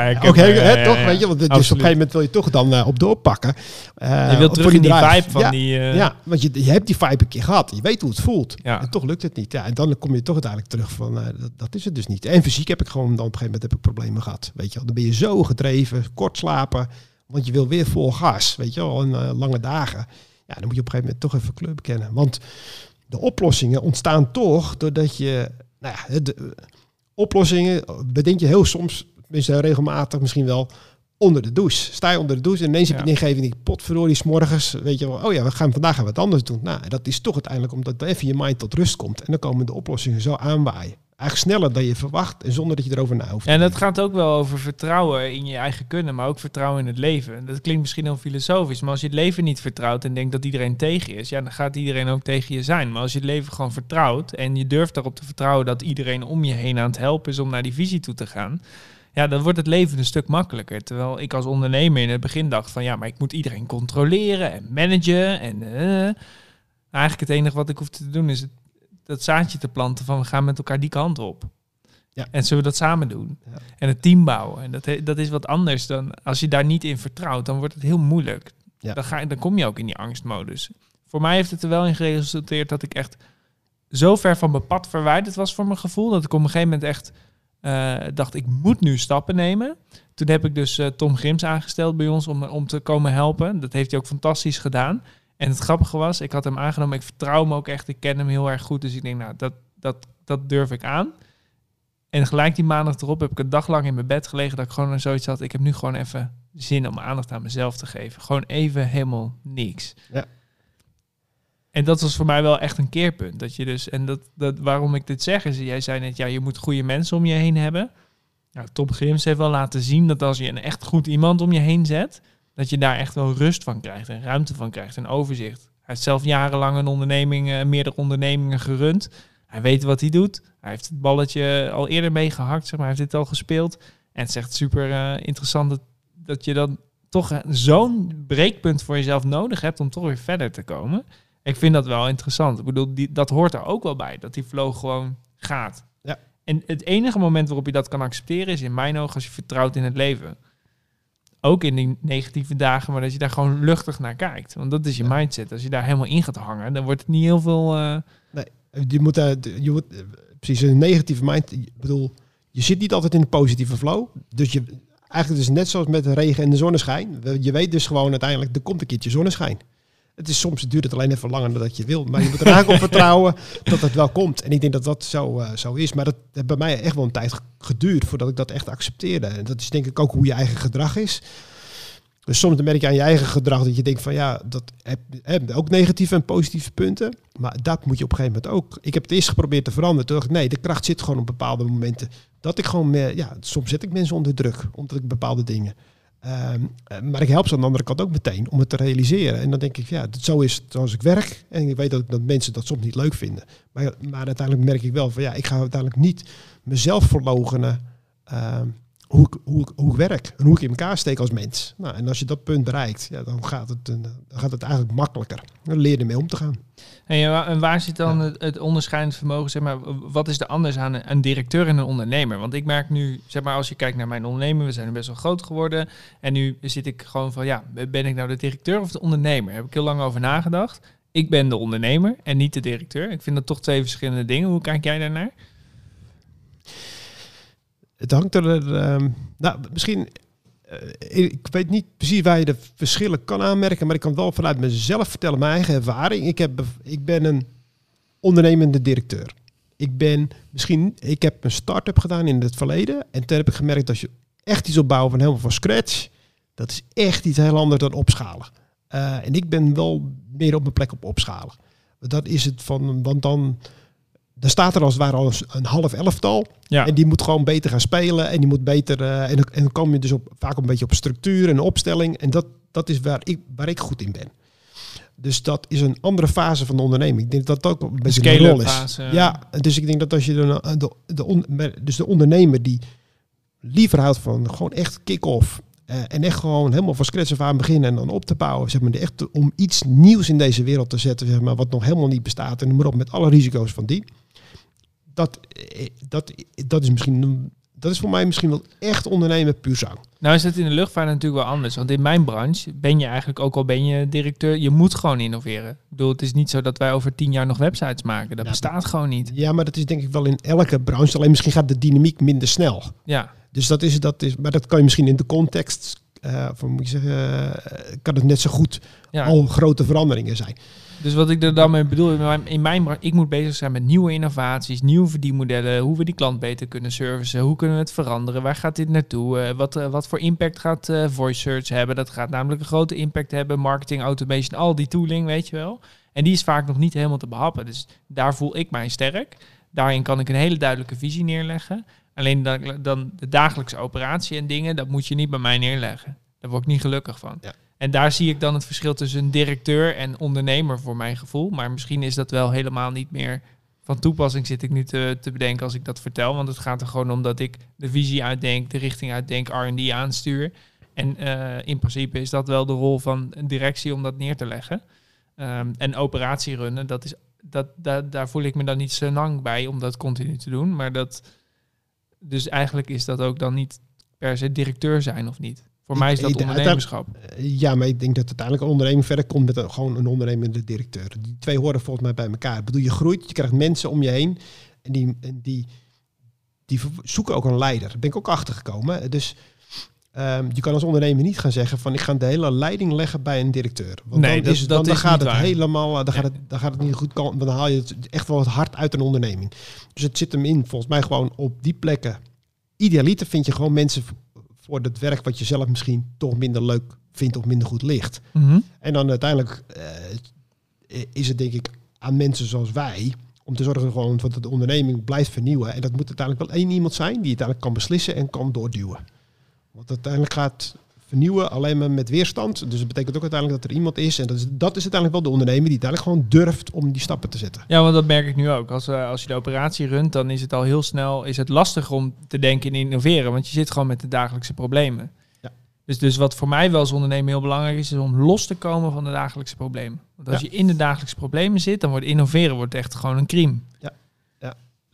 herkenbaar, Ook ja, toch? ja. Weet je, want dus op een gegeven moment wil je toch dan eh, op doorpakken. Eh, Je wilt terug in die drive. vibe van ja, die... eh, ja, want je, je hebt die vibe een keer gehad. Je weet hoe het voelt. Ja. En toch lukt het niet. Ja, en dan kom je toch uiteindelijk terug van, dat, dat is het dus niet. En fysiek heb ik gewoon, dan op een gegeven moment heb ik problemen gehad. Weet je dan ben je zo gedreven, kort slapen. Want je wil weer vol gas, weet je en eh, lange dagen. Ja, dan moet je op een gegeven moment toch even kleur bekennen. Want de oplossingen ontstaan toch doordat je, nou ja, de, oplossingen bedenk je heel soms, tenminste regelmatig misschien wel, onder de douche. Sta je onder de douche en ineens heb je een ingeving, die potverdorie, 's morgens, weet je wel, oh ja, we gaan vandaag gaan wat anders doen. Nou, dat is toch uiteindelijk omdat even je mind tot rust komt. En dan komen de oplossingen zo aanwaaien. Eigenlijk sneller dan je verwacht en zonder dat je erover na hoeft En dat gaat ook wel over vertrouwen in je eigen kunnen, maar ook vertrouwen in het leven. Dat klinkt misschien heel filosofisch, maar als je het leven niet vertrouwt en denkt dat iedereen tegen je is, ja, dan gaat iedereen ook tegen je zijn. Maar als je het leven gewoon vertrouwt en je durft erop te vertrouwen dat iedereen om je heen aan het helpen is om naar die visie toe te gaan, ja, dan wordt het leven een stuk makkelijker. Terwijl ik als ondernemer in het begin dacht van, ja, maar ik moet iedereen controleren en managen en... eh. Eigenlijk het enige wat ik hoef te doen is het, dat zaadje te planten van we gaan met elkaar die kant op. Ja. En zullen we dat samen doen? Ja. En het team bouwen. En dat, dat is wat anders dan als je daar niet in vertrouwt, dan wordt het heel moeilijk. Ja. Dan, ga, dan kom je ook in die angstmodus. Voor mij heeft het er wel in geresulteerd dat ik echt zo ver van mijn pad verwijderd was voor mijn gevoel. Dat ik op een gegeven moment echt eh, dacht, ik moet nu stappen nemen. Toen heb ik dus eh, Tom Grims aangesteld bij ons om, om te komen helpen. Dat heeft hij ook fantastisch gedaan. En het grappige was, ik had hem aangenomen. Ik vertrouw hem ook echt. Ik ken hem heel erg goed. Dus ik denk, nou, dat, dat, dat durf ik aan. En gelijk die maandag erop heb ik een dag lang in mijn bed gelegen dat ik gewoon zoiets had. Ik heb nu gewoon even zin om aandacht aan mezelf te geven. Gewoon even helemaal niks. Ja. En dat was voor mij wel echt een keerpunt. Dat je dus, en dat, dat, waarom ik dit zeg is, jij zei net, ja, je moet goede mensen om je heen hebben. Nou, Tom Grims heeft wel laten zien dat als je een echt goed iemand om je heen zet, dat je daar echt wel rust van krijgt en ruimte van krijgt en overzicht. Hij heeft zelf jarenlang een onderneming, eh, meerdere ondernemingen gerund. Hij weet wat hij doet. Hij heeft het balletje al eerder meegehakt, zeg maar. Hij heeft dit al gespeeld. En het is echt super eh, interessant dat, dat je dan toch eh, zo'n breekpunt voor jezelf nodig hebt om toch weer verder te komen. Ik vind dat wel interessant. Ik bedoel, die, dat hoort er ook wel bij, dat die flow gewoon gaat. Ja. En het enige moment waarop je dat kan accepteren is in mijn ogen als je vertrouwt in het leven. Ook in die negatieve dagen, maar dat je daar gewoon luchtig naar kijkt. Want dat is je Ja. mindset. Als je daar helemaal in gaat hangen, dan wordt het niet heel veel... eh, Je moet, de- je moet precies een negatieve mind. Ik bedoel, je zit niet altijd in een positieve flow. Dus je eigenlijk dus net zoals met de regen en de zonneschijn. Je weet dus gewoon uiteindelijk, er komt een keertje zonneschijn. Het is soms duurt het alleen even langer dan dat je wil. Maar je moet er eigenlijk op vertrouwen [laughs] dat het wel komt. En ik denk dat dat zo, uh, zo is. Maar dat heeft bij mij echt wel een tijd geduurd voordat ik dat echt accepteerde. En dat is denk ik ook hoe je eigen gedrag is. Dus soms merk je aan je eigen gedrag dat je denkt van ja, dat heb, ook negatieve en positieve punten. Maar dat moet je op een gegeven moment ook. Ik heb het eerst geprobeerd te veranderen. Toen dacht ik, nee, de kracht zit gewoon op bepaalde momenten. Dat ik gewoon, meer, ja, soms zet ik mensen onder druk. Omdat ik bepaalde dingen. Ehm, maar ik help ze aan de andere kant ook meteen om het te realiseren. En dan denk ik, ja, dat, zo is het zoals ik werk. En ik weet dat, dat mensen dat soms niet leuk vinden. Maar, maar uiteindelijk merk ik wel van ja, ik ga uiteindelijk niet mezelf verlogenen. Ehm, hoe ik, hoe, ik, hoe ik werk en hoe ik in elkaar steek als mens. Nou, en als je dat punt bereikt, ja, dan, gaat het, dan gaat het eigenlijk makkelijker. Dan leer je ermee om te gaan. En, waar zit dan het, het, onderscheidend vermogen? Zeg maar, wat is er anders aan een, een, directeur en een ondernemer? Want ik merk nu, zeg maar, als je kijkt naar mijn ondernemer, we zijn best wel groot geworden. En nu zit ik gewoon van, ja, ben ik nou de directeur of de ondernemer? Daar heb ik heel lang over nagedacht. Ik ben de ondernemer en niet de directeur. Ik vind dat toch twee verschillende dingen. Hoe kijk jij daarnaar? Het hangt er, uh, nou, misschien, uh, ik weet niet precies waar je de verschillen kan aanmerken, maar ik kan wel vanuit mezelf vertellen, mijn eigen ervaring. Ik, heb, ik ben een ondernemende directeur. Ik ben misschien, ik heb een start-up gedaan in het verleden en toen heb ik gemerkt dat je echt iets opbouwen van helemaal van scratch, dat is echt iets heel anders dan opschalen. Uh, en ik ben wel meer op mijn plek op opschalen. Dat is het van, want dan er staat er als het ware al een half elftal. Ja. En die moet gewoon beter gaan spelen. En die moet beter. Uh, en, en dan kom je dus op, vaak een beetje op structuur en opstelling. En dat, dat is waar ik, waar ik goed in ben. Dus dat is een andere fase van de onderneming. Ik denk dat dat ook een beetje een rol is. Fase. Ja, dus ik denk dat als je de, de, de, dus de ondernemer die liever houdt van gewoon echt kick-off. Uh, en echt gewoon helemaal van scratch af aan beginnen en dan op te bouwen. Zeg maar, echt om iets nieuws in deze wereld te zetten, zeg maar, wat nog helemaal niet bestaat. En noem maar op met alle risico's van die dat, eh, dat, dat is misschien dat is voor mij misschien wel echt ondernemen puur zang. Nou is het in de luchtvaart natuurlijk wel anders. Want in mijn branche ben je eigenlijk, ook al ben je directeur, je moet gewoon innoveren. Ik bedoel, het is niet zo dat wij over tien jaar nog websites maken. Dat bestaat gewoon niet. Ja, maar dat is denk ik wel in elke branche. Alleen misschien gaat de dynamiek minder snel. Ja. Dus dat is, dat is, maar dat kan je misschien in de context, uh, of moet je zeggen, uh, kan het net zo goed al grote veranderingen zijn. Dus wat ik er dan mee bedoel, in mijn ik moet bezig zijn met nieuwe innovaties, nieuwe verdienmodellen, hoe we die klant beter kunnen servicen, hoe kunnen we het veranderen, waar gaat dit naartoe, uh, wat, uh, wat voor impact gaat uh, voice search hebben. Dat gaat namelijk een grote impact hebben, marketing, automation, al die tooling, weet je wel. En die is vaak nog niet helemaal te behappen. Dus daar voel ik mij sterk. Daarin kan ik een hele duidelijke visie neerleggen. Alleen dan, dan de dagelijkse operatie en dingen, dat moet je niet bij mij neerleggen. Daar word ik niet gelukkig van. Ja. En daar zie ik dan het verschil tussen directeur en ondernemer voor mijn gevoel. Maar misschien is dat wel helemaal niet meer van toepassing, zit ik nu te, te bedenken als ik dat vertel. Want het gaat er gewoon om dat ik de visie uitdenk, de richting uitdenk, R&D aanstuur. En uh, in principe is dat wel de rol van een directie om dat neer te leggen. Um, en operatie runnen, dat is, dat, daar voel ik me dan niet zo lang bij om dat continu te doen. Maar dat, dus eigenlijk is dat ook dan niet per se directeur zijn of niet. Voor mij is dat ondernemerschap. Eh, ja, maar ik denk dat uiteindelijk een onderneming verder komt met een, gewoon een ondernemende directeur. Die twee horen volgens mij bij elkaar. Ik bedoel, je groeit, je krijgt mensen om je heen en die, die, die zoeken ook een leider. Daar ben ik ook achter gekomen. Dus um, je kan als ondernemer niet gaan zeggen van ik ga de hele leiding leggen bij een directeur. Want nee, dan, is, dan, dan gaat het helemaal, eh, dan, gaat het, dan gaat het niet goed komen. Dan haal je het echt wel het hart uit een onderneming. Dus het zit hem in, volgens mij gewoon op die plekken. Idealiter vind je gewoon mensen voor het werk wat je zelf misschien toch minder leuk vindt of minder goed ligt. Mhm. En dan uiteindelijk uh, is het denk ik aan mensen zoals wij om te zorgen gewoon dat de onderneming blijft vernieuwen. En dat moet uiteindelijk wel één iemand zijn die uiteindelijk kan beslissen en kan doorduwen. Want uiteindelijk gaat vernieuwen alleen maar met weerstand. Dus dat betekent ook uiteindelijk dat er iemand is. En dat is, dat is uiteindelijk wel de ondernemer die uiteindelijk gewoon durft om die stappen te zetten. Ja, want dat merk ik nu ook. Als, uh, als je de operatie runt, dan is het al heel snel is het lastig om te denken in innoveren. Want je zit gewoon met de dagelijkse problemen. Ja. Dus, dus wat voor mij wel als ondernemer heel belangrijk is, is om los te komen van de dagelijkse problemen. Want als je in de dagelijkse problemen zit, dan wordt innoveren wordt echt gewoon een crime. Ja.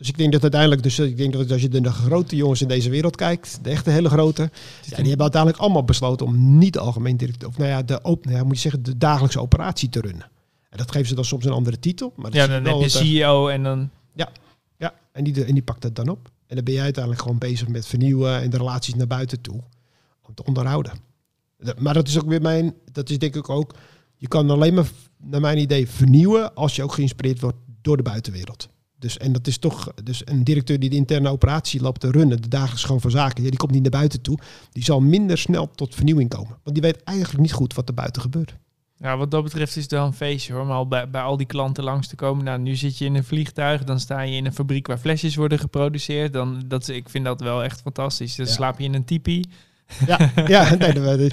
Dus ik denk dat uiteindelijk, dus ik denk dat als je de, de grote jongens in deze wereld kijkt, de echte hele grote, ja, die hebben uiteindelijk allemaal besloten om niet algemeen directeur, of nou ja, de open, ja, moet je zeggen, de dagelijkse operatie te runnen. En dat geven ze dan soms een andere titel. Maar ja, dan heb je CEO en dan. Ja, ja en, die, en die pakt het dan op. En dan ben jij uiteindelijk gewoon bezig met vernieuwen en de relaties naar buiten toe om te onderhouden. Maar dat is ook weer mijn, dat is denk ik ook Je kan alleen maar, naar mijn idee, vernieuwen als je ook geïnspireerd wordt door de buitenwereld. Dus, en dat is toch, dus een directeur die de interne operatie loopt te runnen, de dagelijks gewoon van zaken, die komt niet naar buiten toe, die zal minder snel tot vernieuwing komen. Want die weet eigenlijk niet goed wat er buiten gebeurt. Ja, wat dat betreft is het wel een feestje hoor. Maar al bij, bij al die klanten langs te komen. Nou, nu zit je in een vliegtuig. Dan sta je in een fabriek waar flesjes worden geproduceerd. Dan, dat, ik vind dat wel echt fantastisch. Dan slaap je in een tipi. Ja, ja nee,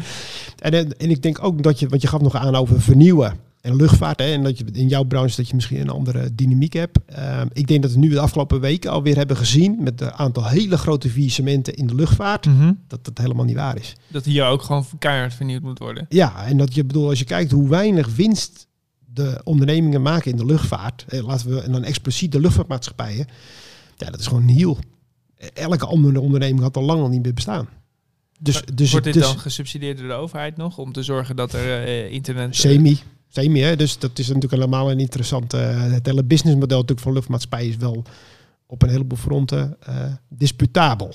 en, en ik denk ook dat je, want je gaf nog aan over vernieuwen en luchtvaart. Hè, en dat je in jouw branche dat je misschien een andere dynamiek hebt. Ehm, ik denk dat we nu de afgelopen weken alweer hebben gezien met een aantal hele grote faillissementen in de luchtvaart. Mhm. Dat dat helemaal niet waar is. Dat hier ook gewoon keihard vernieuwd moet worden. Ja, en dat je bedoel, als je kijkt hoe weinig winst de ondernemingen maken in de luchtvaart. Eh, laten we en dan expliciet de luchtvaartmaatschappijen. Ja, dat is gewoon heel. Elke andere onderneming had al lang al niet meer bestaan. Dus, dus, Wordt dit dus, dan gesubsidieerd door de overheid nog om te zorgen dat er uh, internet... Semi. Semi, hè? dus dat is natuurlijk helemaal een interessante... het hele businessmodel natuurlijk van luchtmaatschappij is wel op een heleboel fronten uh, disputabel.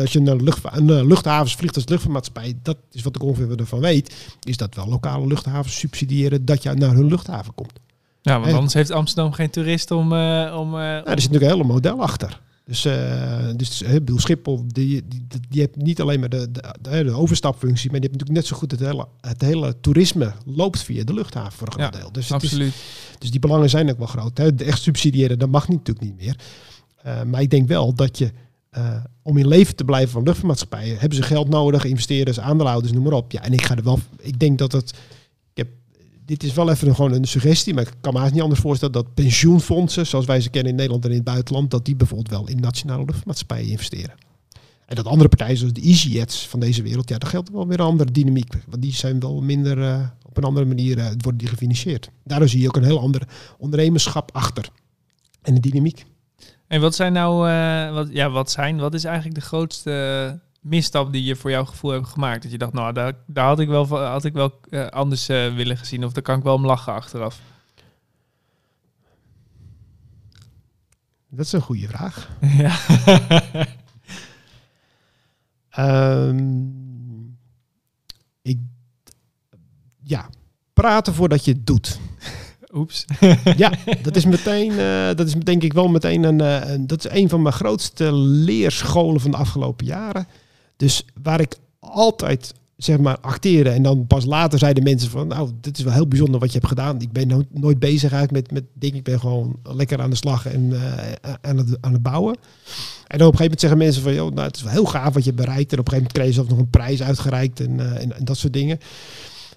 Als je naar luchtha luchthavens vliegt als luchtvaartmaatschappij, dat is wat ik ongeveer ervan weet, is dat wel lokale luchthavens subsidiëren dat je naar hun luchthaven komt. Ja, want anders heeft Amsterdam geen toerist om... Uh, om uh, er zit natuurlijk een hele model achter. Dus, uh, dus ik bedoel, Schiphol, die, die, die, hebt niet alleen maar de, de, de, overstapfunctie, maar die heeft natuurlijk net zo goed het hele, het hele toerisme loopt via de luchthaven voor een groot deel. Dus, absoluut. dus die belangen zijn ook wel groot. Hè. De echt subsidiëren, dat mag natuurlijk niet meer. Uh, maar ik denk wel dat je, uh, om in leven te blijven van luchtvaartmaatschappijen, hebben ze geld nodig, investeerders, aandeelhouders, noem maar op. Ja, en ik ga er wel, ik denk dat het dit is wel even gewoon een suggestie, maar ik kan me eigenlijk niet anders voorstellen dat pensioenfondsen, zoals wij ze kennen in Nederland en in het buitenland, dat die bijvoorbeeld wel in nationale luchtmaatschappijen investeren. En dat andere partijen zoals de EasyJets van deze wereld, ja, daar geldt wel weer een andere dynamiek. Want die zijn wel minder uh, op een andere manier uh, worden die gefinancierd. Daardoor zie je ook een heel ander ondernemerschap achter. En de dynamiek. En wat zijn nou, uh, wat, ja, wat zijn, wat is eigenlijk de grootste misstap die je voor jouw gevoel hebt gemaakt? Dat je dacht, nou, daar, daar had ik wel, had ik wel uh, anders uh, willen gezien. Of daar kan ik wel om lachen achteraf. Dat is een goede vraag. [laughs] Ja. um, ik, ja, praten voordat je het doet. Oeps. [laughs] ja, dat is [laughs] meteen, uh, dat is denk ik wel meteen een, uh, een, dat is een van mijn grootste leerscholen van de afgelopen jaren. Dus waar ik altijd zeg maar acteerde en dan pas later zeiden mensen van nou dit is wel heel bijzonder wat je hebt gedaan. Ik ben no nooit bezig uit met, met dingen. Ik ben gewoon lekker aan de slag en uh, aan, het, aan het bouwen. En dan op een gegeven moment zeggen mensen van joh, nou het is wel heel gaaf wat je bereikt. En op een gegeven moment kreeg je zelf nog een prijs uitgereikt en, uh, en, en, dat soort dingen.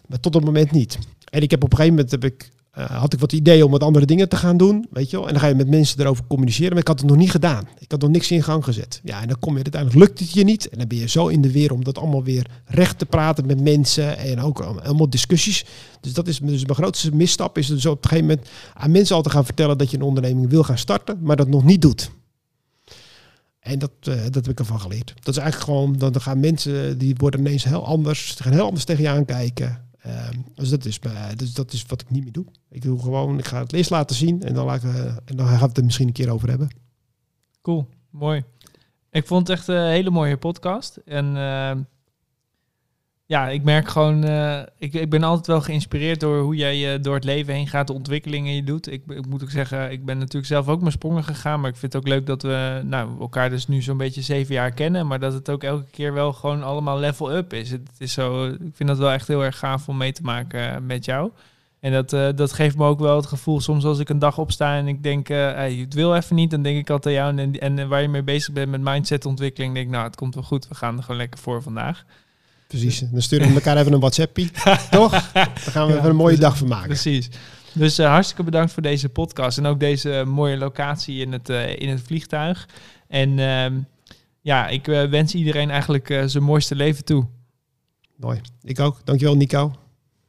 Maar tot het moment niet. En ik heb op een gegeven moment heb ik uh, had ik wat ideeën om wat andere dingen te gaan doen, weet je wel. En dan ga je met mensen erover communiceren, maar ik had het nog niet gedaan. Ik had nog niks in gang gezet. Ja, en dan kom je uiteindelijk, lukt het je niet. En dan ben je zo in de weer om dat allemaal weer recht te praten met mensen en ook allemaal discussies. Dus dat is dus mijn grootste misstap, is dus op een gegeven moment aan mensen al te gaan vertellen dat je een onderneming wil gaan starten, maar dat nog niet doet. En dat, uh, dat heb ik ervan geleerd. Dat is eigenlijk gewoon, dan gaan mensen, die worden ineens heel anders, gaan heel anders tegen je aankijken. Uh, dus, dat is, dus dat is wat ik niet meer doe. Ik doe gewoon, ik ga het eerst laten zien en dan, laat ik, uh, en dan gaan we het er misschien een keer over hebben. Cool, mooi. Ik vond het echt een hele mooie podcast. En uh, ja, ik merk gewoon, uh, ik, ik ben altijd wel geïnspireerd door hoe jij uh, door het leven heen gaat, de ontwikkelingen je doet. Ik, ik, moet ook zeggen, ik ben natuurlijk zelf ook mijn sprongen gegaan, maar ik vind het ook leuk dat we nou, elkaar dus nu zo'n beetje zeven jaar kennen, maar dat het ook elke keer wel gewoon allemaal level up is. Het is zo, ik vind dat wel echt heel erg gaaf om mee te maken met jou. En dat, dat geeft me ook wel het gevoel, soms als ik een dag opsta en ik denk, uh, het wil even niet, dan denk ik altijd aan jou. En, en, en waar je mee bezig bent met mindsetontwikkeling, denk ik, nou, het komt wel goed, we gaan er gewoon lekker voor vandaag. Precies, dan sturen we elkaar even een WhatsAppie, [laughs] toch? Dan gaan we ja, even een mooie dag van maken. Precies. Dus uh, hartstikke bedankt voor deze podcast en ook deze mooie locatie in het, in het vliegtuig. En ehm, ja, ik wens iedereen eigenlijk zijn mooiste leven toe. Mooi. Ik ook. Dankjewel, Nico.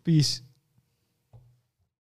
Peace.